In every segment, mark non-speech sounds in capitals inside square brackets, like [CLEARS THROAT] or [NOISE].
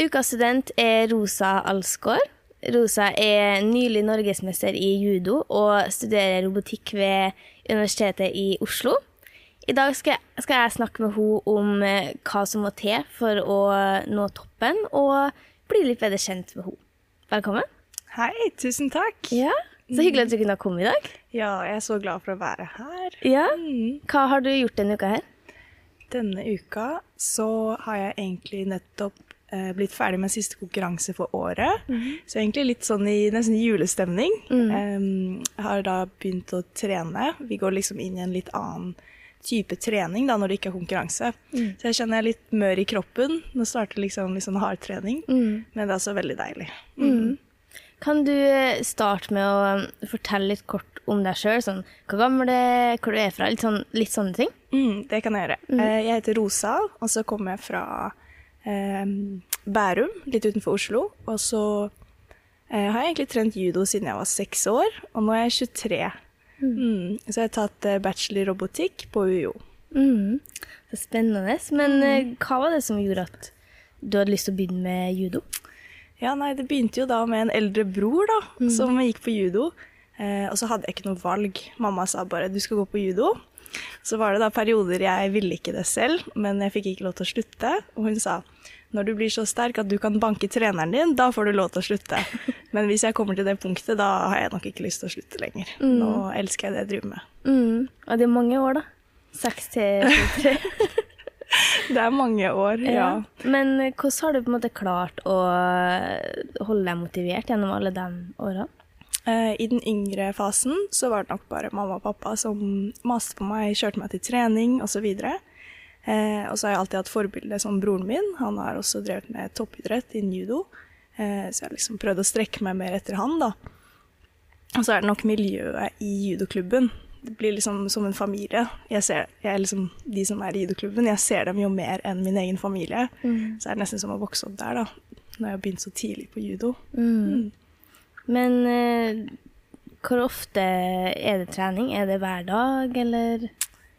Ukas student er Rosa Alsgaard. Rosa er nylig norgesmester i judo og studerer robotikk ved Universitetet i Oslo. I dag skal jeg, skal jeg snakke med henne om eh, hva som må til for å nå toppen, og bli litt bedre kjent med henne. Velkommen. Hei, tusen takk. Ja, Så hyggelig at du kunne komme i dag. Ja, jeg er så glad for å være her. Ja. Hva har du gjort denne uka her? Denne uka så har jeg egentlig nettopp eh, blitt ferdig med siste konkurranse for året. Så egentlig litt sånn i nesten julestemning. Mm. jeg har da begynt å trene. Vi går liksom inn i en litt annen type trening da når det ikke er konkurranse. Så jeg kjenner jeg er litt mør i kroppen. Nå starter liksom litt sånn hardtrening, men det er også veldig deilig. Kan du eh, starte med å um, fortelle litt kort om deg sjøl? Sånn, hvor gammel du er, hvor du er fra? Litt, sånn, litt sånne ting. Mm, det kan jeg gjøre. Mm. Jeg heter Rosa, og så kommer jeg fra eh, Bærum, litt utenfor Oslo. Og så eh, har jeg egentlig trent judo siden jeg var seks år, og nå er jeg 23. Mm. Så jeg har tatt eh, bachelor i robotikk på UiO. Mm. Er spennende. Men eh, hva var det som gjorde at du hadde lyst til å begynne med judo? Ja, nei, det begynte jo da med en eldre bror da, som gikk på judo. Eh, og så hadde jeg ikke noe valg. Mamma sa bare du skal gå på judo. Så var det da perioder jeg ville ikke det selv, men jeg fikk ikke lov til å slutte. Og hun sa når du blir så sterk at du kan banke treneren din, da får du lov til å slutte. [LAUGHS] Men hvis jeg kommer til det punktet, da har jeg nok ikke lyst til å slutte lenger. Nå elsker jeg det jeg driver med. Mm. Og det er mange år, da. Seks til tre. [LAUGHS] Det er mange år, ja. Men eh, hvordan har du på en måte klart å holde deg motivert gjennom alle de årene? Eh, I den yngre fasen så var det nok bare mamma og pappa som maste på meg, kjørte meg til trening osv. Eh, og så har jeg alltid hatt forbilde som broren min. Han har også drevet med toppidrett innen judo. Eh, så jeg har liksom prøvd å strekke meg mer etter han, da. Og så er det nok miljøet i judoklubben. Det blir liksom som en familie. Jeg ser, jeg er liksom, de som er i judoklubben, jeg ser dem jo mer enn min egen familie. Så er det nesten som å vokse opp der, da. Når jeg har begynt så tidlig på judo. Men eh, hvor ofte er det trening? Er det hver dag, eller?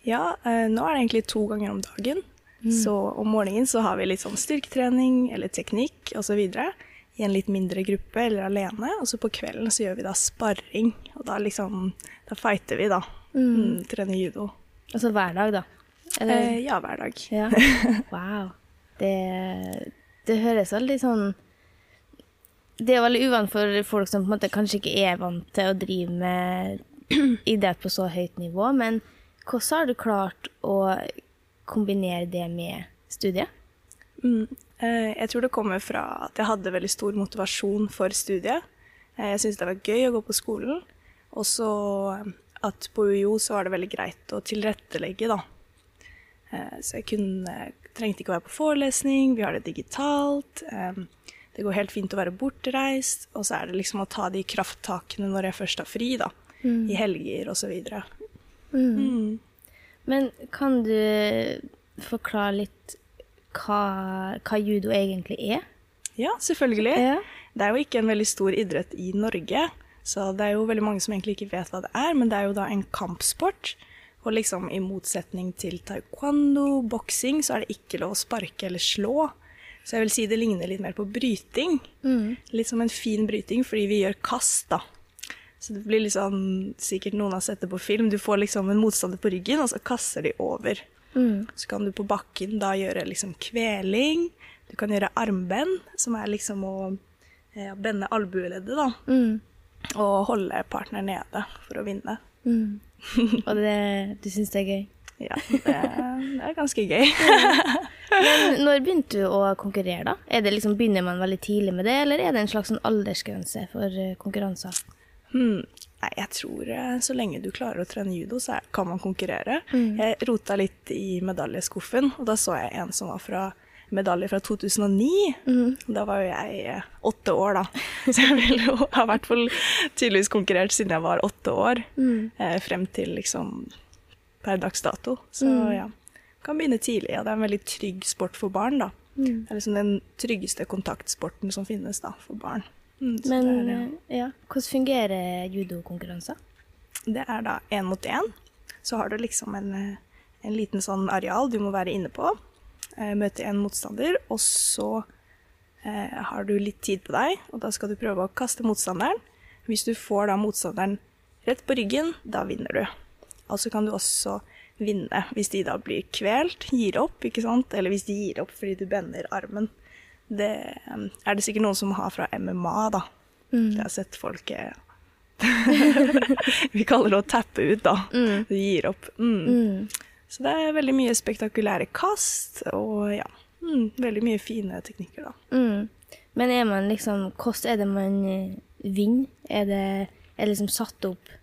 Ja, eh, nå er det egentlig to ganger om dagen. Så om morgenen så har vi litt sånn styrketrening eller teknikk osv. I en litt mindre gruppe eller alene. Og så på kvelden så gjør vi da sparring. Og da liksom Da fighter vi, da. Mm, trener judo. Altså hver dag, da? Eller? Eh, ja, hver dag. Ja. [LAUGHS] Wow. Det, det høres veldig sånn Det er veldig uvant for folk som på en måte kanskje ikke er vant til å drive med [CLEARS THROAT] idrett på så høyt nivå, men hvordan har du klart å kombinere det med studiet? Mm. Eh, jeg tror det kommer fra at jeg hadde veldig stor motivasjon for studiet. Eh, jeg syntes det var gøy å gå på skolen. Og så eh, at på UiO så var det veldig greit å tilrettelegge, da. Så jeg kunne, trengte ikke å være på forelesning, vi har det digitalt. Det går helt fint å være bortreist. Og så er det liksom å ta de krafttakene når jeg først har fri, da. I helger og så videre. Mm. Men kan du forklare litt hva, hva judo egentlig er? Ja, selvfølgelig. Ja. Det er jo ikke en veldig stor idrett i Norge, så det er jo veldig mange som egentlig ikke vet hva det er, men det er jo da en kampsport. Og liksom i motsetning til taekwondo, boksing, så er det ikke lov å sparke eller slå. Så jeg vil si det ligner litt mer på bryting. Litt som en fin bryting, fordi vi gjør kast, da. Så det blir liksom, sikkert noen har sett det på film, du får liksom en motstander på ryggen, og så kaster de over. Så kan du på bakken da gjøre liksom kveling, du kan gjøre armbend, som er liksom å ja, bende albueleddet da, og holde partneren nede for å vinne. Og det, du syns det er gøy? Ja, det, er ganske gøy. [LAUGHS] Men når begynte du å konkurrere, da? Er det liksom, begynner man veldig tidlig med det, eller er det en slags sånn aldersgrense for eh, konkurranser? Hmm. Nei, jeg tror eh, så lenge du klarer å trene judo, så kan man konkurrere. Jeg rota litt i medaljeskuffen, og da så jeg en som var fra medalje fra 2009. Da var jo jeg eh, åtte år, da. [LAUGHS] Så jeg ville jo ha i hvert fall tydeligvis konkurrert siden jeg var åtte år. Eh, frem til liksom per dags dato. Så ja. Kan begynne tidlig. Ja. Det er en veldig trygg sport for barn, da. Det er liksom den tryggeste kontaktsporten som finnes da, for barn. Mm, Men er, ja. ja, hvordan fungerer judokonkurranser? Det er da én mot én. Så har du liksom en, eh, en liten sånn areal du må være inne på. eh, Møte en motstander, og så eh, har du litt tid på deg, og da skal du prøve å kaste motstanderen. Hvis du får da motstanderen rett på ryggen, da vinner du. Altså kan du også vinne hvis de da blir kvelt, gir opp, ikke sant, eller hvis de gir opp fordi du bender armen. Det eh, er det sikkert noen som har fra MMA, da. Mm. Jeg har sett folk eh, [LAUGHS] Vi kaller det å tappe ut, da. Mm. Du gir opp. Mm. Mm. Så det er veldig mye spektakulære kast, og ja, mm, veldig mye fine teknikker, da. Mm. Men er man liksom Hvordan er det man eh, vinner? Er det, er det liksom satt opp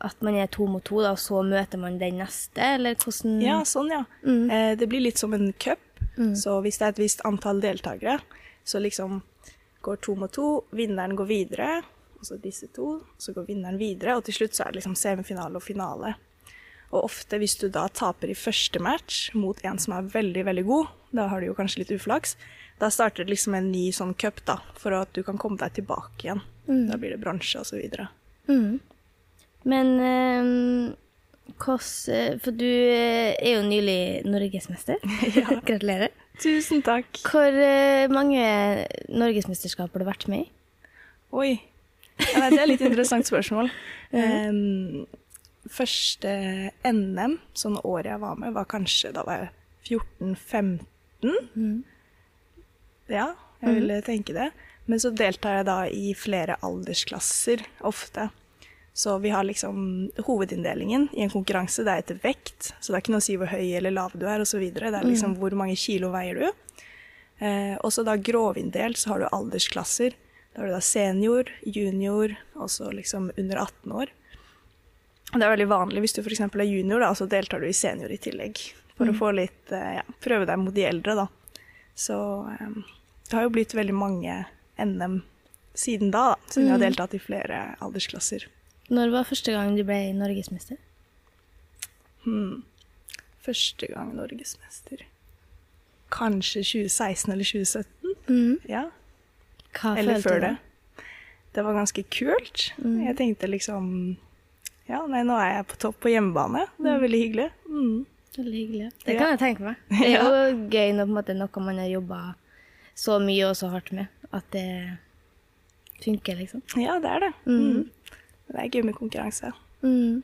at man er to mot to, da, og så møter man den neste, eller hvordan Ja, sånn, ja. Mm. Eh, det blir litt som en cup, Mm. så hvis det er et visst antall deltakere, så liksom går to mot to, vinneren går videre, og så disse to, så går vinneren videre, og til slutt så er det liksom semifinale og finale. Og ofte hvis du da taper i første match mot en som er veldig, veldig god, da har du jo kanskje litt uflaks, da starter det liksom en ny sånn cup da, for at du kan komme deg tilbake igjen. Mm. Da blir det bransje og så videre. Mm. Men hvordan eh, For du eh, er jo nylig norgesmester. [LAUGHS] Gratulerer. Tusen takk. Hvor eh, mange norgesmesterskap har du vært med i? Oi. Ja, nei, det er et litt interessant spørsmål. [LAUGHS] Um, første NM, sånn året jeg var med, var kanskje da var jeg 14-15. Mm. Ja, jeg ville tenke det. Men så deltar jeg da i flere aldersklasser ofte. Så vi har liksom hovedinndelingen i en konkurranse, det er etter vekt. Så det er ikke noe å si hvor høy eller lav du er osv. Det er liksom hvor mange kilo veier du. Eh, og så da grovinndelt så har du aldersklasser. Da har du da senior, junior og så liksom under 18 år. Det er veldig vanlig hvis du f.eks. er junior, da, så deltar du i senior i tillegg. For å få litt eh, ja, prøve deg mot de eldre, da. Så eh, det har jo blitt veldig mange NM siden da, da siden jeg har deltatt i flere aldersklasser. Når var første gang du ble norgesmester? Hmm. Første gang norgesmester. Kanskje 2016 eller 2017? Mm. Ja, Hva eller før det. Det var ganske kult. Jeg tenkte liksom Ja, nei, nå er jeg på topp på hjemmebane. Det er veldig hyggelig. Mm. Veldig hyggelig. Det Ja. kan jeg tenke meg. Det er [LAUGHS] jo gøy når måte, noe man har jobba så mye og så hardt med, at det funker, liksom. Ja, det er det. Mm. Det er gøy med konkurranse. Mm.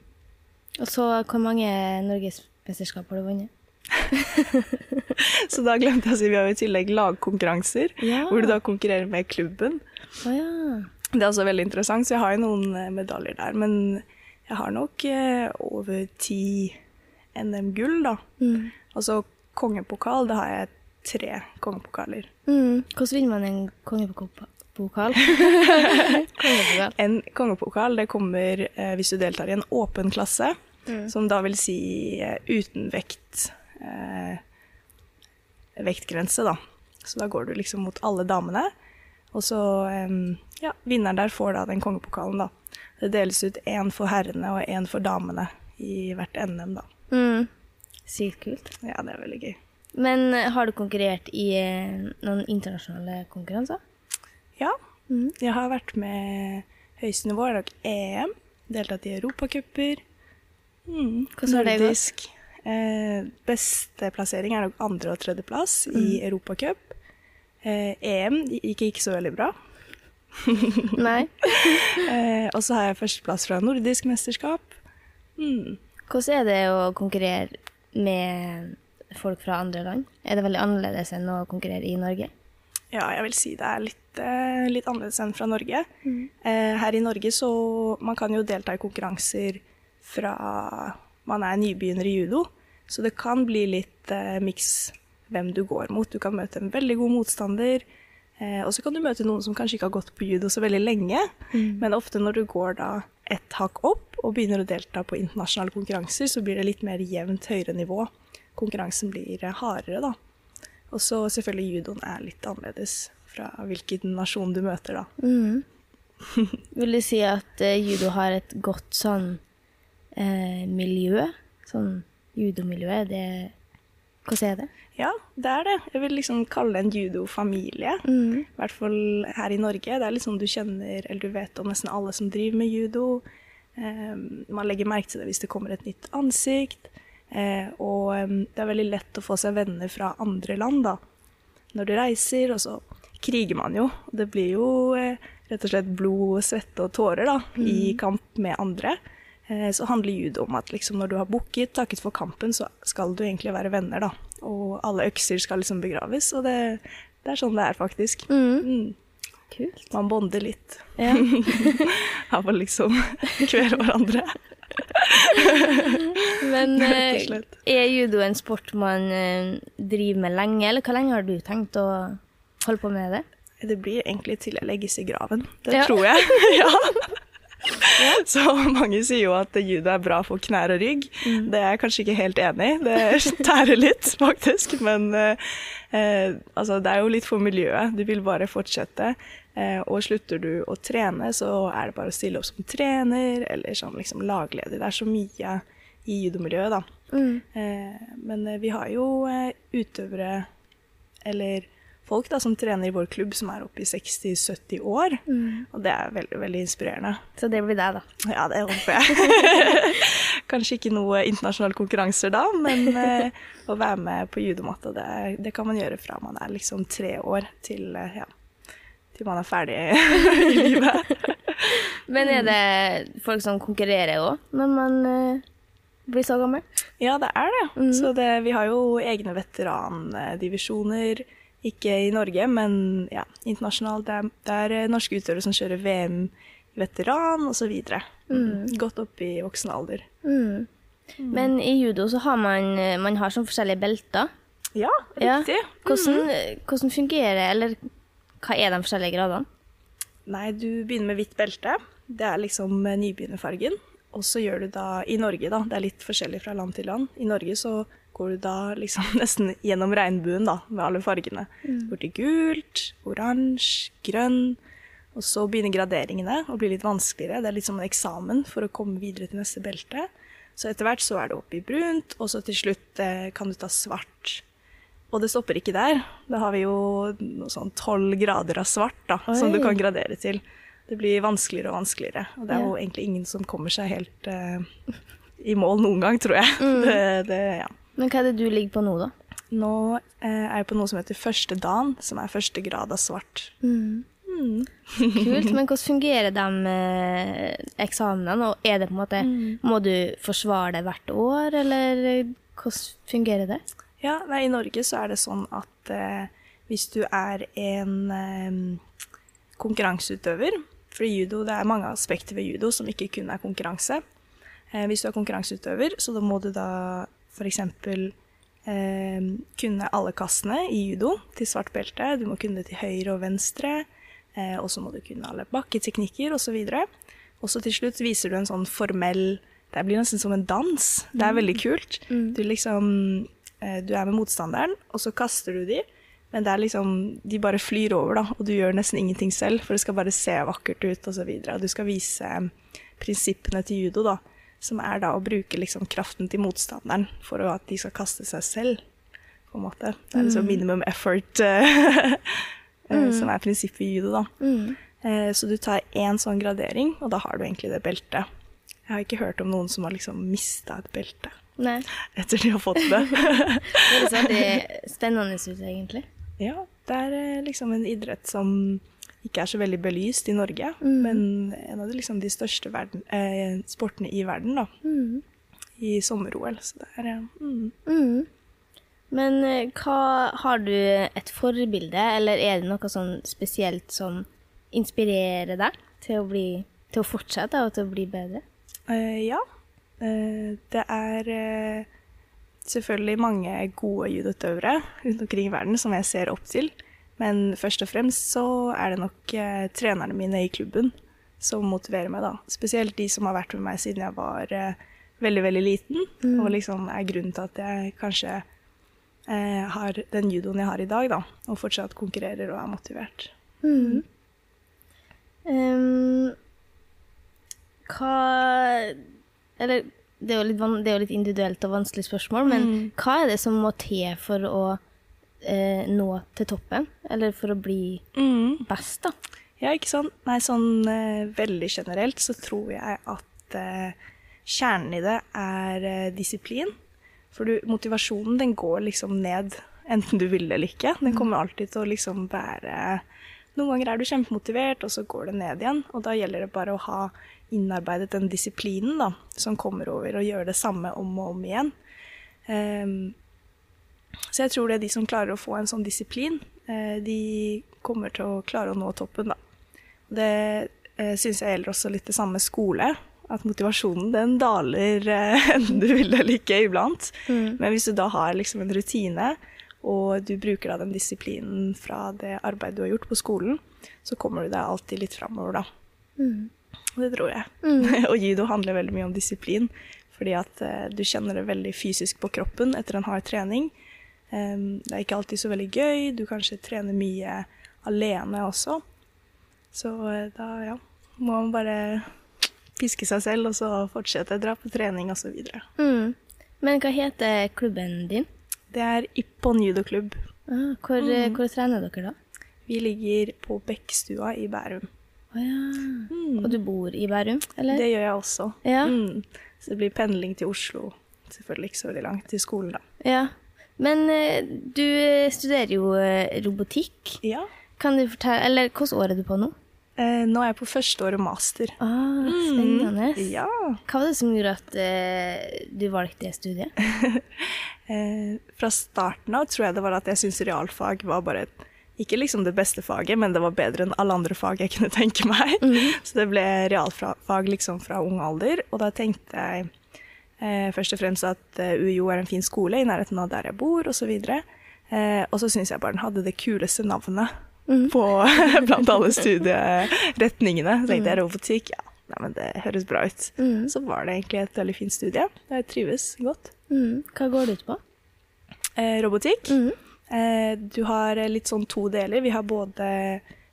Og så, hvor mange norgesmesterskap har du vunnet? [LAUGHS] Så da glemte jeg å si vi har i tillegg lagkonkurranser, Ja. hvor du da konkurrerer med klubben. Oh, ja. Det er også veldig interessant, så jeg har jo noen eh, medaljer der. Men jeg har nok eh, over ti NM-gull, da. Mm. Og så kongepokal, da har jeg tre kongepokaler. Mm. Hvordan vinner man en kongepokal? [LAUGHS] kongepokal. En kongepokal det kommer eh, hvis du deltar i en åpen klasse, som da vil si eh, uten vekt eh, vektgrense, da. Så da går du liksom mot alle damene. Og så eh, ja, vinneren der får da den kongepokalen, da. Det deles ut én for herrene og én for damene i hvert NM, da. Mm. Sykt kult. Ja, det er veldig gøy. Men eh, har du konkurrert i eh, noen internasjonale konkurranser? Ja, Mm. jeg har vært med høyeste nivå, er nok EM. Deltatt i europacuper. Mm, Hvordan har det gått? Eh, beste plassering er nok andre- og tredjeplass i Mm. europacup. Eh, EM gikk ikke så veldig bra. [LAUGHS] Nei. [LAUGHS] Eh, og så har jeg førsteplass fra nordisk mesterskap. Mm. Hvordan er det å konkurrere med folk fra andre land? Er det veldig annerledes enn å konkurrere i Norge? Ja, jeg vil si det er litt, eh, litt annerledes enn fra Norge. Eh, her i Norge så man kan jo delta i konkurranser fra man er nybegynner i judo, så det kan bli litt eh, miks hvem du går mot. Du kan møte en veldig god motstander, eh, og så kan du møte noen som kanskje ikke har gått på judo så veldig lenge, men ofte når du går da et hakk opp og begynner å delta på internasjonale konkurranser, så blir det litt mer jevnt høyere nivå. Konkurransen blir eh, hardere, da. Og så selvfølgelig judoen er litt annerledes fra hvilken nasjon du møter, da. Mm. [LAUGHS] Vil du si at uh, judo har et godt sånn uh, miljø? Sånn judomiljø, det Hvordan er det? Ja, det er det. Jeg vil liksom kalle det en judofamilie. Mm. I hvert fall her i Norge. Det er sånn du kjenner, eller du vet om nesten alle som driver med judo. Um, man legger merke til det hvis det kommer et nytt ansikt. Eh, og det er veldig lett å få seg venner fra andre land, da. Når du reiser, og så kriger man jo. Det blir jo eh, rett og slett blod, svette og tårer da, i kamp med andre. Eh, så handler judo om at liksom, når du har booket, takket for kampen, så skal du egentlig være venner, da. Og alle økser skal liksom begraves, og det, det er sånn det er, faktisk. Mm. Kult. Man bonder litt Ja. [LAUGHS] av å liksom [LAUGHS] kvele hverandre. Men eh, er judo en sport man eh, driver med lenge, eller hvor lenge har du tenkt å holde på med det? Det blir egentlig til jeg legges i graven. Det Ja. tror jeg. [LAUGHS] ja. Så mange sier jo at judo er bra for knær og rygg. Mm. Det er jeg kanskje ikke helt enig i. Det tærer litt, [LAUGHS] faktisk. Men eh, eh, altså, det er jo litt for miljøet. Du vil bare fortsette. Eh, og slutter du å trene, så er det bare å stille opp som trener eller som liksom lagleder. Det er så mye i judomiljøet, da. Mm. Eh, men eh, vi har jo eh, utøvere, eller folk da, som trener i vår klubb, som er oppe i 60-70 år. Og det er veldig, veldig inspirerende. Så det blir deg, da. Ja, det håper jeg. [LAUGHS] Kanskje ikke noe internasjonale konkurranser da, men [LAUGHS] eh, å være med på judomatta, det, det kan man gjøre fra man er liksom tre år til, eh, ja, til man er ferdig [LAUGHS] i livet. [LAUGHS] Men er det folk som konkurrerer òg, når man eh, blir så gammel? Ja, det er det. Så det, vi har jo egne veterandivisjoner. Ikke i Norge, men ja, internasjonalt. Det er, det er norske utøvere som kjører VM veteran osv. Mm. Godt opp i voksen alder. Mm. Men i judo så har man, eh, man har sånn forskjellige belter. Ja, Ja. riktig. Hvordan, eh, hvordan fungerer Eller hva er de forskjellige gradene? Nei, du begynner med hvitt belte. Det er liksom eh, nybegynnerfargen. Og så gjør du da i Norge, da, det er litt forskjellig fra land til land. I Norge så går du da liksom [LAUGHS] nesten gjennom regnbuen da, med alle fargene. Går til gult, oransje, grønn. Og så begynner graderingene å bli litt vanskeligere. Det er litt som en eksamen for å komme videre til neste belte. Så etter hvert så er det opp i brunt, og så til slutt eh, kan du ta svart. Og det stopper ikke der. Da har vi jo noe sånn tolv grader av svart da, som du kan gradere til. Det blir vanskeligere og vanskeligere. Og det er Ja. jo egentlig ingen som kommer seg helt eh, i mål noen gang, tror jeg. Mm. [LAUGHS] Det, det, ja. Men hva er det du ligger på nå, da? Nå eh, er jeg på noe som heter første dan, som er første grad av svart. Mm. [LAUGHS] Kult. Men hvordan fungerer de eh, eksamenene? Og er det på en måte Må du forsvare det hvert år, eller hvordan fungerer det? Ja, nei, I Norge så er det sånn at eh, hvis du er en eh, konkurranseutøver For judo, det er mange aspekter ved judo som ikke kun er konkurranse. Eh, hvis du er konkurranseutøver, så da må du da f.eks. Eh, kunne alle kastene i judo til svart belte. Du må kunne det til høyre og venstre. Eh, og så må du kunne alle bakketeknikker osv. Og så til slutt viser du en sånn formell Det blir nesten som en dans. Det er veldig kult. Du liksom eh, Du er med motstanderen, og så kaster du de. Men det er liksom, de bare flyr over, da, og du gjør nesten ingenting selv, for det skal bare se vakkert ut osv. Du skal vise eh, prinsippene til judo, da, som er da å bruke liksom kraften til motstanderen for at de skal kaste seg selv, på en måte. Det er liksom minimum effort [LAUGHS] eh, eh, som er prinsippet i judo, da. Mm. Så du tar én sånn gradering, og da har du egentlig det beltet. Jeg har ikke hørt om noen som har liksom mista et belte Nei. etter de har fått det. [LAUGHS] Det høres veldig [LAUGHS] spennende ut, egentlig. ja, det er eh, liksom en idrett som ikke er så veldig belyst i Norge, men en av de, liksom, de største verden, eh, sportene i verden, da. I sommer-OL. Så det er eh, mm. Mm. Men eh, hva Har du et forbilde, eller er det noe sånn spesielt som inspirerer deg til å, bli, til å fortsette og til å bli bedre? Uh, ja. Uh, det er uh, selvfølgelig mange gode judoutøvere rundt omkring i verden som jeg ser opp til. Men først og fremst så er det nok trenerne mine i klubben som motiverer meg, da. Spesielt de som har vært med meg siden jeg var veldig, veldig liten. Og liksom er grunnen til at jeg kanskje har den judoen jeg har i dag, da. Og fortsatt konkurrerer og er motivert. Ehm, hva Eller det er, litt, det er jo litt individuelt og vanskelig spørsmål, men hva er det som må til for å eh, nå til toppen? Eller for å bli best, da? Ja, ikke sant? Nei, sånn eh, veldig generelt så tror jeg at eh, kjernen i det er eh, disiplin. For du, motivasjonen den går liksom ned enten du vil eller ikke. Den kommer alltid til å liksom være Noen ganger er du kjempemotivert, og så går det ned igjen. Og da gjelder det bare å ha innarbeidet den disiplinen da, som kommer over, og gjøre det samme om og om igjen. Um, så jeg tror det er de som klarer å få en sånn disiplin, eh, de kommer til å klare å nå toppen, da. Det eh, syns jeg gjelder også litt det samme skole. At motivasjonen den daler enn [LAUGHS] enten du vil eller ikke iblant. Mm. Men hvis du da har liksom en rutine, og du bruker da den disiplinen fra det arbeidet du har gjort på skolen, så kommer du deg alltid litt framover, da. Mm. Det tror jeg. [LAUGHS] og judo handler veldig mye om disiplin, fordi at eh, du kjenner det veldig fysisk på kroppen etter en hard trening. Um, det er ikke alltid så veldig gøy, du kanskje trener mye alene også. Så eh, da, ja, må man bare piske seg selv, og så fortsette, dra på trening osv. Mm. Men hva heter klubben din? Det er Ippon judoklubb. Ah, hvor, Mm. hvor trener dere da? Vi ligger på Bekkstua i Bærum. Å ja. Og du bor i Bærum, eller? Det gjør jeg også. Ja. Mm. Så det blir pendling til Oslo. Selvfølgelig ikke så veldig langt til skolen, da. Ja. Men eh, du studerer jo eh, robotikk. Ja. Kan du fortelle, eller hvilket år er du på nå? Eh, nå er jeg på første året master. Ah, spennende. Ja. Hva var det som gjorde at eh, du valgte det studiet? [LAUGHS] Eh, fra starten av tror jeg det var at jeg syntes realfag var bare et ikke liksom det beste faget, men det var bedre enn alle andre fag jeg kunne tenke meg. [LAUGHS] Så det ble realfag liksom fra ung alder, og da tenkte jeg eh, først og fremst at eh, UiO er en fin skole i nærheten av der jeg bor, osv. Eh, og så syns jeg bare den hadde det kuleste navnet på, [LAUGHS] blant alle [LAUGHS] studieretningene. Så tenkte jeg robotikk, ja, nei, men det høres bra ut. Så var det egentlig et veldig fint studie. Jeg trives godt. Mm. Hva går det ut på? Eh, robotikk. Mhm. Eh, du har eh, litt sånn to deler. Vi har både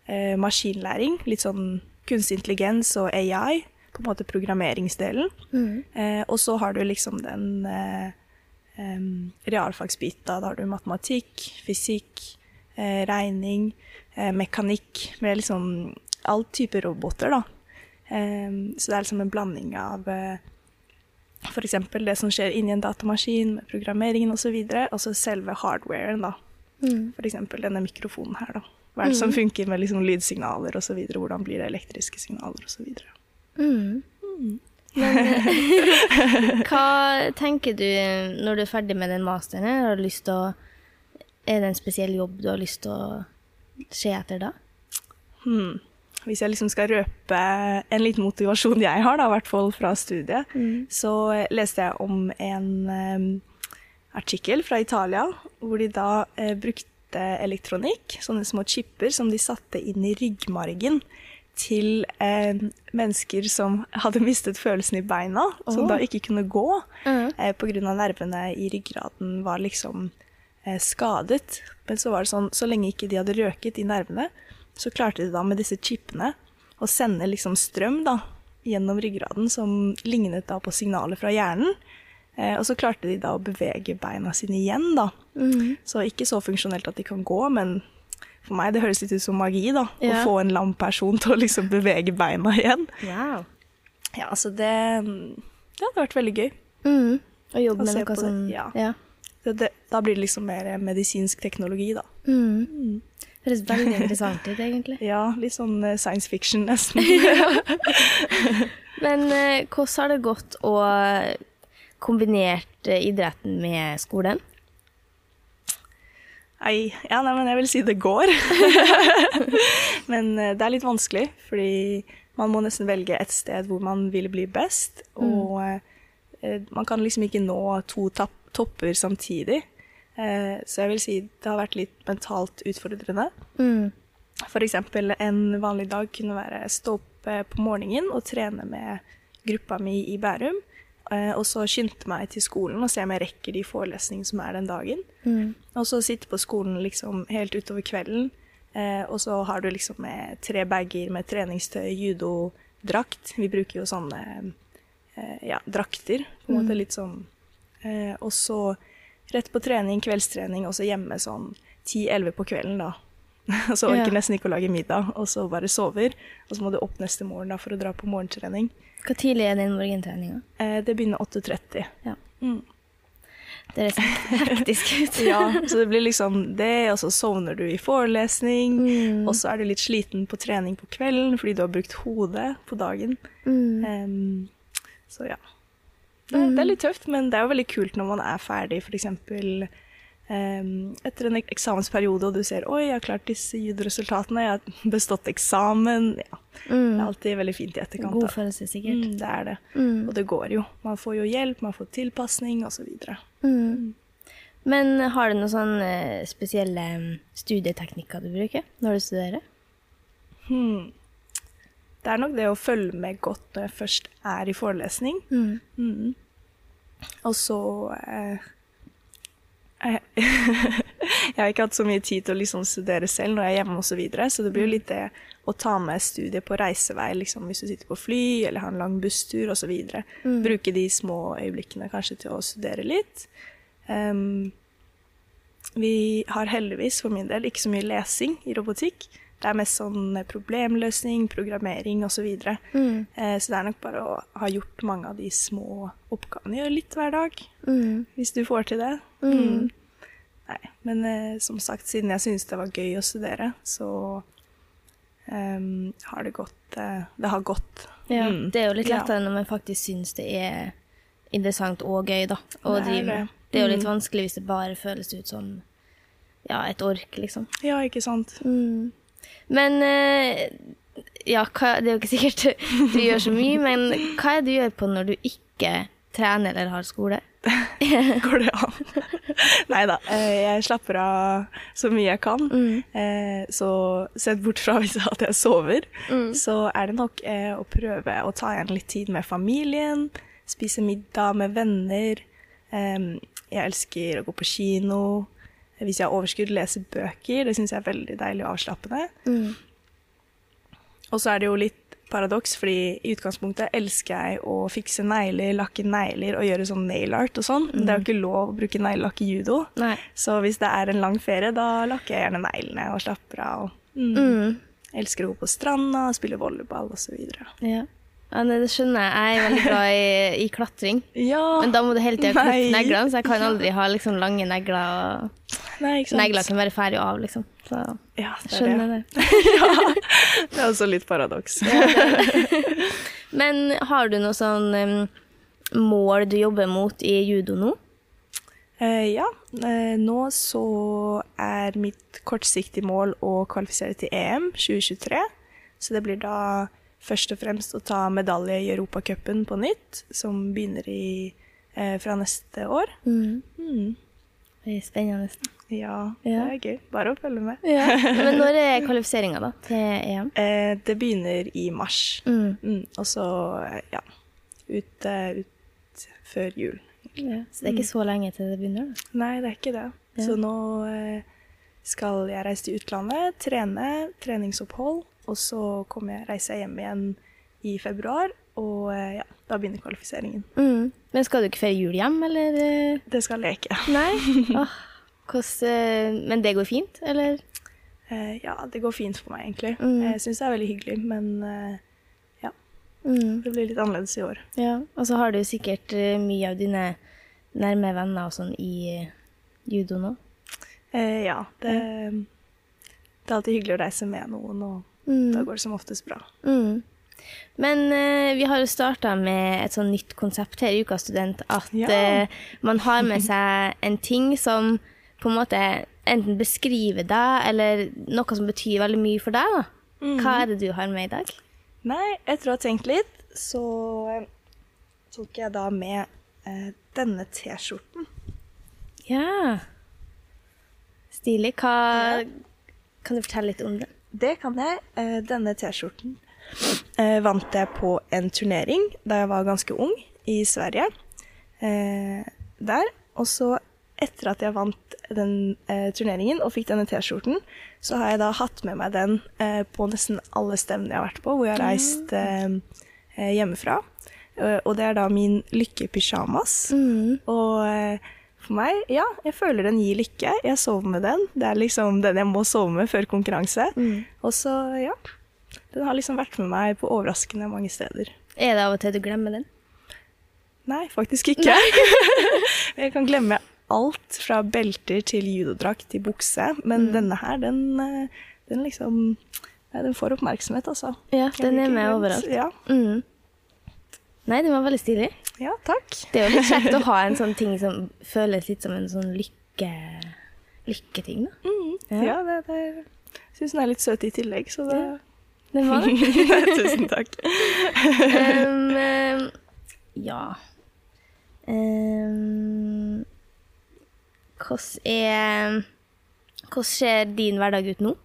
eh, maskinlæring, litt sånn kunstig intelligens og AI, på en måte programmeringsdelen. Mhm. Eh, og så har du liksom den eh, em, realfagsbita. Da har du matematikk, fysikk, eh, regning, eh, mekanikk, med liksom all type roboter, da. Så det er liksom en blanding av eh, f.eks. det som skjer inni en datamaskin, med programmeringen osv., og, så og så selve hardwaren, da. Mm. F.eks. denne mikrofonen her, da. Hva er det som funker med liksom lydsignaler osv., hvordan blir det elektriske signaler osv. Mm. Men eh, [LAUGHS] hva tenker du når du er ferdig med den masteren? Har du lyst til å Er det en spesiell jobb du har lyst til å se etter da? Hmm. Hvis jeg liksom skal røpe en liten motivasjon jeg har, da, i hvert fall fra studiet, så eh, leste jeg om en um, artikkel fra Italia, hvor de da uh, brukte elektronikk, sånne små chipper som de satte inn i ryggmargen til eh, mennesker som hadde mistet følelsen i beina, som da ikke kunne gå mm. eh, av nervene i ryggraden var liksom skadet. Men så var det sånn, så lenge ikke de hadde røket i nervene, så klarte de da med disse chipene å sende liksom strøm da, gjennom ryggraden som lignet da på signaler fra hjernen. Eh, og så klarte de da å bevege beina sine igjen, da. Så ikke så funksjonelt at de kan gå, men for meg det høres litt ut som magi, da. Yeah. Å få en lam person til å liksom bevege beina igjen. Wow. Ja, så det, det hadde vært veldig gøy. Mm. Å jobbe med noe sånn ja. ja. Det, det, da blir det liksom mer medisinsk teknologi, da. Mm. Høres veldig interessant ut, egentlig. [LAUGHS] Ja, litt sånn eh, science fiction nesten. [LAUGHS] [LAUGHS] Men eh, hvordan har det gått å kombinert eh, idretten med skolen? Nei, ja, nei, men jeg vil si det går. men det er litt vanskelig, fordi man må nesten velge et sted hvor man vil bli best. Og mm. man kan liksom ikke nå to tapp, topper samtidig. Eh, så jeg vil si det har vært litt mentalt utfordrende. Mm. Eksempel en vanlig dag kunne være stå opp eh, på morgenen og trene med gruppa mi i Bærum. eh, Og så skynde meg til skolen og se om jeg rekker de forelesningene som er den dagen. Mm. Og så sitte på skolen liksom helt utover kvelden. Og så har du liksom med tre bager med treningstøy, judodrakt. Vi bruker jo sånne ja, drakter, på en måte litt sånn. Eh, og så rett på trening, kveldstrening, og så hjemme sånn 10-11 på kvelden, da. [LAUGHS] Så orker Ja. nesten ikke å lage middag, og så bare sover. Og så må du opp neste morgen da for å dra på morgentrening. Hvor tidlig er den morgentreninga? Eh, det begynner 8.30. Ja. Mm. Det sånn [LAUGHS] hektisk ut. [LAUGHS] Ja, så det blir liksom det, og så sovner du i forelesning, og så er du litt sliten på trening på kvelden fordi du har brukt hodet på dagen. Mm. Um, så ja. Det, det er litt tøft, men det er jo veldig kult når man er ferdig, f.eks. Um, etter en eksamensperiode, og du ser oi, jeg har klart disse judoresultatene, jeg har bestått eksamen. Ja. Det er alltid veldig fint i etterkant. God følelse, sikkert. Mm, det er det. Mm. Og det går jo. Man får jo hjelp, man får tilpasning osv. Mm. Men har du noen sånne spesielle mm, studieteknikker du bruker når du studerer? Hmm. Det er nok det å følge med godt når jeg først er i forelesning. Mm. Mm. Og så eh, jeg, [LAUGHS] jeg har ikke hatt så mye tid til å liksom studere selv når jeg er hjemme osv., så, videre, så det blir jo litt det å ta med studiet på reisevei, liksom hvis du sitter på fly eller har en lang busstur osv. Mm. Bruke de små øyeblikkene kanskje til å studere litt. Um, vi har heldigvis for min del ikke så mye lesing i robotikk. Det er mest sånn problemløsning, programmering osv. Så, videre. Mm. Eh, så det er nok bare å ha gjort mange av de små oppgavene. Gjøre litt hver dag, Mm. hvis du får til det. Mm. Nei, men eh, som sagt, siden jeg syntes det var gøy å studere, så um, har det gått eh, Det har gått. Ja, Mm. Det er jo litt Ja. lettere når man faktisk syns det er interessant og gøy, da. å Det drive med. det. Det er jo litt Mm. vanskelig hvis det bare føles ut som ja, et ork, liksom. Ja, ikke sant? Mm. Men eh, ja, hva, det er jo ikke sikkert [LAUGHS] du gjør så mye, men hva er det du gjør på når du ikke trener eller har skole? [LAUGHS] Går det an? [LAUGHS] Nei da. Eh, jeg slapper av så mye jeg kan. Mm. Eh, så sett bort fra hvis at jeg sover, Mm. så er det nok å prøve å ta igjen litt tid med familien. Spise middag med venner. Jeg elsker å gå på kino. Hvis jeg har overskudd, lese bøker. Det syns jeg er veldig deilig og avslappende. Mm. Og så er det jo litt paradoks, fordi i utgangspunktet elsker jeg å fikse negler, lakke negler og gjøre sånn nail art og sånn. Mm. det er jo ikke lov å bruke neglelakk i judo. Nei. Så hvis det er en lang ferie, da lakker jeg gjerne neglene og slapper av. Og, mm. Mm. Elsker å gå på stranda, spille volleyball osv. Ja. Ja, nei, det skjønner jeg. Jeg er veldig glad i, i klatring. [LAUGHS] Ja Men da må du hele tida klippe neglene, så jeg kan aldri ha liksom lange negler. Nei? Negler kan være ferdig av, liksom. Så Ja, det er skjønner det. det. [LAUGHS] Det er også litt paradoks. [LAUGHS] Men har du noe sånn um, mål du jobber mot i judo nå? Uh, ja, Uh, nå så er mitt kortsiktige mål å kvalifisere til EM 2023. Så det blir da først og fremst å ta medalje i Europacupen på nytt, som begynner i, eh, fra neste år. Mm. Det er spennende. Ja, Ja. det er gøy. Bare å følge med. [LAUGHS] Men når er kvalifiseringa da, til EM? Eh, det begynner i mars. Mm. Mm, og så, eh, ja, ut, eh, ut før jul. Ja, så det er ikke så lenge til det begynner? da? Nei, det er ikke det. Ja. Så nå eh, skal jeg reise til utlandet, trene, treningsopphold, og så kommer jeg reise hjem igjen i februar, og eh, ja, da begynner kvalifiseringen. Mm. Men skal du ikke feire jul hjem, eller? eh? Det skal jeg ikke. Nei? [LAUGHS] Oh, hvordan, eh, men det går fint, eller? Eh, ja, det går fint for meg, egentlig. Mm. Jeg syns det er veldig hyggelig, men ja, Mm. det blir litt annerledes i år. Ja, og så har du sikkert mye av dine nærme venner og sånn i judo nå. Eh, ja, det, det er alltid hyggelig å reise med noen, og Mm. da går det som oftest bra. Mm. Men eh, vi har jo starta med et sånn nytt konsept her i Ukas student, at Ja. eh, man har med seg en ting som på en måte enten beskriver deg, eller noe som betyr veldig mye for deg. Mm. Hva er det du har med i dag? Nei, etter å ha tenkt litt, så eh, tok jeg da med eh, denne T-skjorten. Ja. Stilig. Hva Kan du fortelle litt om det? Det kan jeg. Eh, Denne T-skjorten eh, vant jeg på en turnering da jeg var ganske ung, i Sverige. Eh, Der. Og så, etter at jeg vant den turneringen og fikk denne T-skjorten, så har jeg da hatt med meg den på nesten alle stevnene jeg har vært på, hvor jeg har reist hjemmefra. Og det er da min lykkepysjamas. Og eh, for meg, ja, jeg føler den gir lykke. Jeg sover med den. Det er liksom den jeg må sove med før konkurranse. Og så, ja. Den har liksom vært med meg på overraskende mange steder. Er det av og til du glemmer den? Nei, faktisk ikke. [LAUGHS] jeg kan glemme alt fra belter til judodrakt til bukse. Men denne her, den, eh, den liksom Nei, den får oppmerksomhet, altså. Ja, den er med overalt. Ja. Mm. Nei, den var veldig stilig. ja, takk. Det er jo litt kjekt å [LAUGHS] ha en sånn ting som føles litt som en sånn lykke... lykketing, da. Mm. Ja. Ja, det, det syns den er litt søt i tillegg, så det Den var det. [LAUGHS] Tusen takk. um, ja um, Hvordan er Hvordan ser din hverdag ut nå?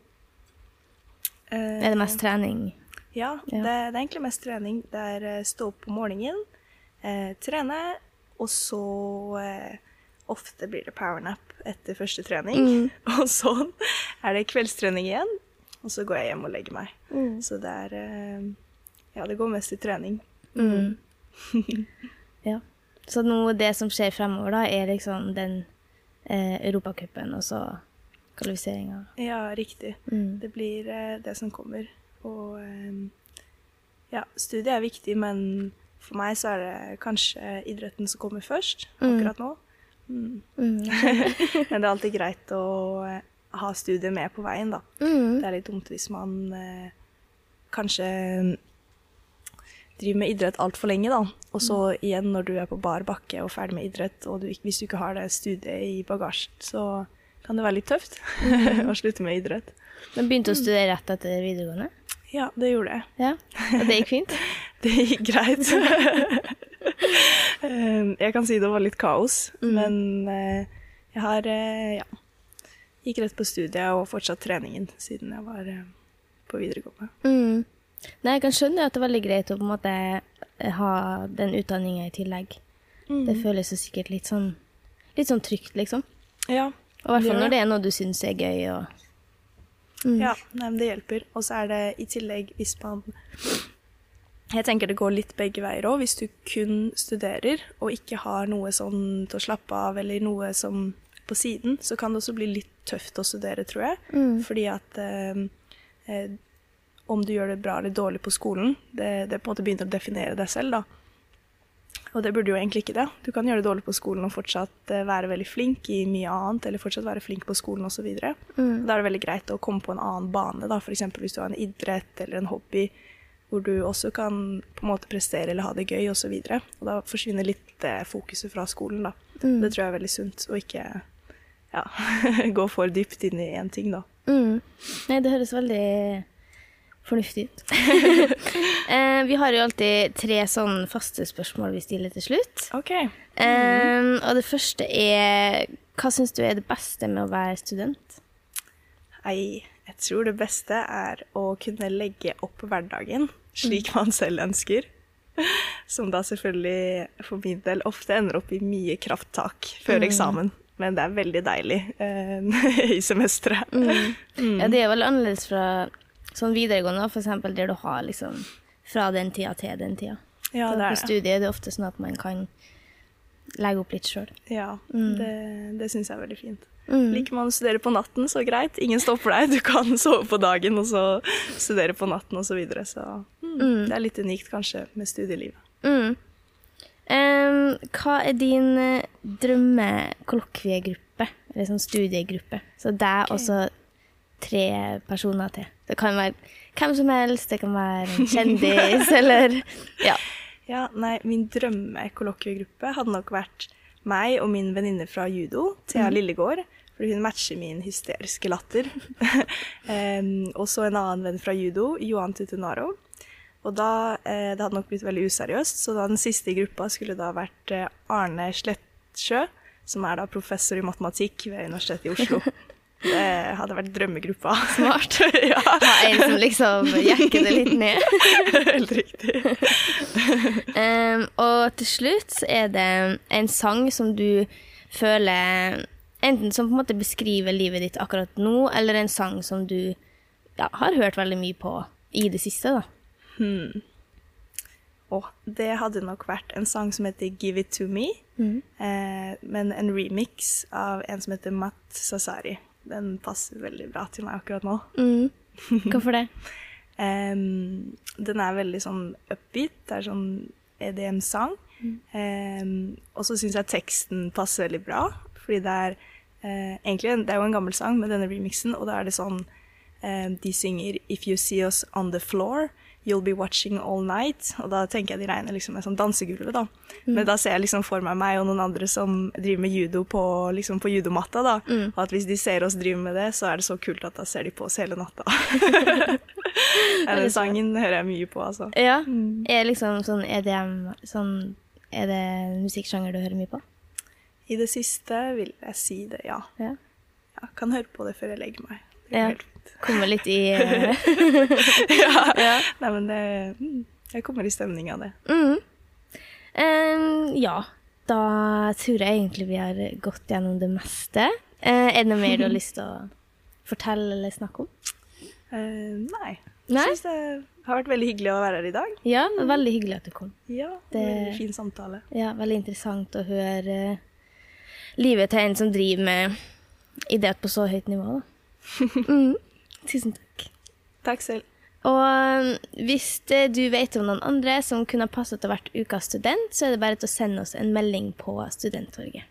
Er det mest trening? Ja, Ja. Det, det er egentlig mest trening. Det er eh, stå opp om morgenen, eh, trene, og så eh, Ofte blir det powernap etter første trening. Mm. [LAUGHS] Og så er det kveldstrening igjen, og så går jeg hjem og legger meg. Mm. Så det er eh, Ja, det går mest i trening. Mm. [LAUGHS] ja. Så nå det som skjer fremover, da, er liksom den eh, Europacupen og så kvalifiseringa. Ja, riktig. Mm. Det blir eh, det som kommer. Og eh, ja, studiet er viktig, men for meg så er det kanskje idretten som kommer først Mm. akkurat nå. Mm. Mm. [LAUGHS] Men det er alltid greit å eh, ha studiet med på veien, da. Mm. Det er litt dumt hvis man eh, kanskje mm, driver med idrett altfor lenge, da. Og så igjen, når du er på bar bakke og ferdig med idrett, og du, hvis du ikke har det studiet i bagasjen, så kan det være litt tøft [LAUGHS] å slutte med idrett. Men begynte å studere rett etter videregående? Ja, det gjorde jeg. Ja, og det gikk fint? [LAUGHS] Det gikk greit. Eh, jeg kan si det var litt kaos, men eh, jeg har eh, ja, gikk rett på studiet og fortsatt treningen siden jeg var eh, på videregående. Mm. Nei, jeg kan skjønne at det er veldig greit å på en måte ha den utdanninga i tillegg. Det føles jo sikkert litt sånn, litt sånn trygt, liksom. Ja, Og i hvert fall når det er noe du syns er gøy. Og, Mm. ja men det hjelper. Og så er det i tillegg hvis man Jeg tenker det går litt begge veier òg. Hvis du kun studerer og ikke har noe sånn til å slappe av eller noe som på siden, så kan det også bli litt tøft å studere, tror jeg. Mm. Fordi at eh, eh, om du gjør det bra eller dårlig på skolen, det, det på en måte begynner å definere deg selv, da. Og det burde jo egentlig ikke det. Du kan gjøre det dårlig på skolen og fortsatt eh, være veldig flink i mye annet, eller fortsatt være flink på skolen osv. Mm. Da er det veldig greit å komme på en annen bane, da. F.eks. hvis du har en idrett eller en hobby hvor du også kan på en måte prestere eller ha det gøy osv. Og, så og da forsvinner litt eh, fokuset fra skolen, da. Mm. Det tror jeg er veldig sunt, og ikke ja, [LAUGHS] gå for dypt inn i én ting, da. Mm. Nei, det høres veldig fornuftig ut. [LAUGHS] eh, vi har jo alltid tre sånn faste spørsmål vi stiller til slutt. OK. Eh, og det første er Hva syns du er det beste med å være student? Nei, jeg tror det beste er å kunne legge opp hverdagen slik man selv ønsker. Som da selvfølgelig for min del ofte ender opp i mye krafttak før eksamen. Men det er veldig deilig eh, [LAUGHS] i semesteret. Ja, det er vel annerledes fra sånn videregående, for eksempel, der du har liksom fra den tida til den tida. Ja, det er det. studiet er det ofte sånn at man kan legge opp litt sjøl. Ja, det, det syns jeg er veldig fint. Mm. Liker man å studere på natten, så greit. Ingen stopper deg. Du kan [LAUGHS] sove på dagen og så studere på natten osv. Så, videre. så mm, det er litt unikt kanskje med studielivet. Mm. Um, hva er din eh, drømmekollokviegruppe, eller sånn studiegruppe? Så deg og så tre personer til. Det kan være hvem som helst, det kan være en kjendis, [LAUGHS] eller Ja. Ja, nei, min drømmekollokviegruppe hadde nok vært meg og min venninne fra judo, Thea Lillegård, fordi hun matcher min hysteriske latter. [LAUGHS] um, og så en annen venn fra judo, Johan Tutunaro. Og da, eh, Det hadde nok blitt veldig useriøst, så da den siste i gruppa skulle da vært eh, Arne Slettsjø, som er da professor i matematikk ved Universitetet i Oslo. [LAUGHS] Det hadde vært drømmegruppa. Smart. [LAUGHS] ja, Ha en som liksom jekker det litt ned. [LAUGHS] helt riktig. um, og til slutt så er det en sang som du føler Enten som på en måte beskriver livet ditt akkurat nå, eller en sang som du ja, har hørt veldig mye på i det siste. da. Og det hadde nok vært en sang som heter Give It To Me, Mm. eh, men en remix av en som heter Matt Sasari. Den passer veldig bra til meg akkurat nå. Mm. Hvorfor det? [LAUGHS] um, den er veldig sånn upbeat, det er sånn EDM-sang. Em, og så syns jeg teksten passer veldig bra, fordi det er uh, egentlig en, det er jo en gammel sang med denne remixen, og da er det sånn eh, De synger 'If you see us on the floor'. You'll be watching all night. Og da tenker jeg de regner liksom med sånn dansegulvet, da. Men da ser jeg liksom for meg meg og noen andre som driver med judo på, liksom på judomatta, da. Og at hvis de ser oss drive med det, så er det så kult at da ser de på oss hele natta. [LAUGHS] den sangen hører jeg mye på, altså. Ja. Er liksom sånn EDM sånn Er det musikksjanger du hører mye på? I det siste vil jeg si det, ja. Ja. Jeg kan høre på det før jeg legger meg. Det er Ja. helt Kommer litt i [LAUGHS] eh, ja. Ja. Nei, men det, mm, jeg kommer i stemning av det. mm. Um, Ja, da tror jeg egentlig vi har gått gjennom det meste. Uh, er det noe mer du har [LAUGHS] lyst til å fortelle eller snakke om? Uh, nei. Nei? Jeg syns det har vært veldig hyggelig å være her i dag. Ja, veldig hyggelig at du kom. Ja, Det- Veldig fin samtale. Ja, veldig interessant å høre livet til en som driver med idrett på så høyt nivå. Da. [LAUGHS] Mm. Tusen takk. Takk selv. Og um, hvis du vet om noen andre som kunne passet til å være ukas student, så er det bare til å sende oss en melding på Studenttorget.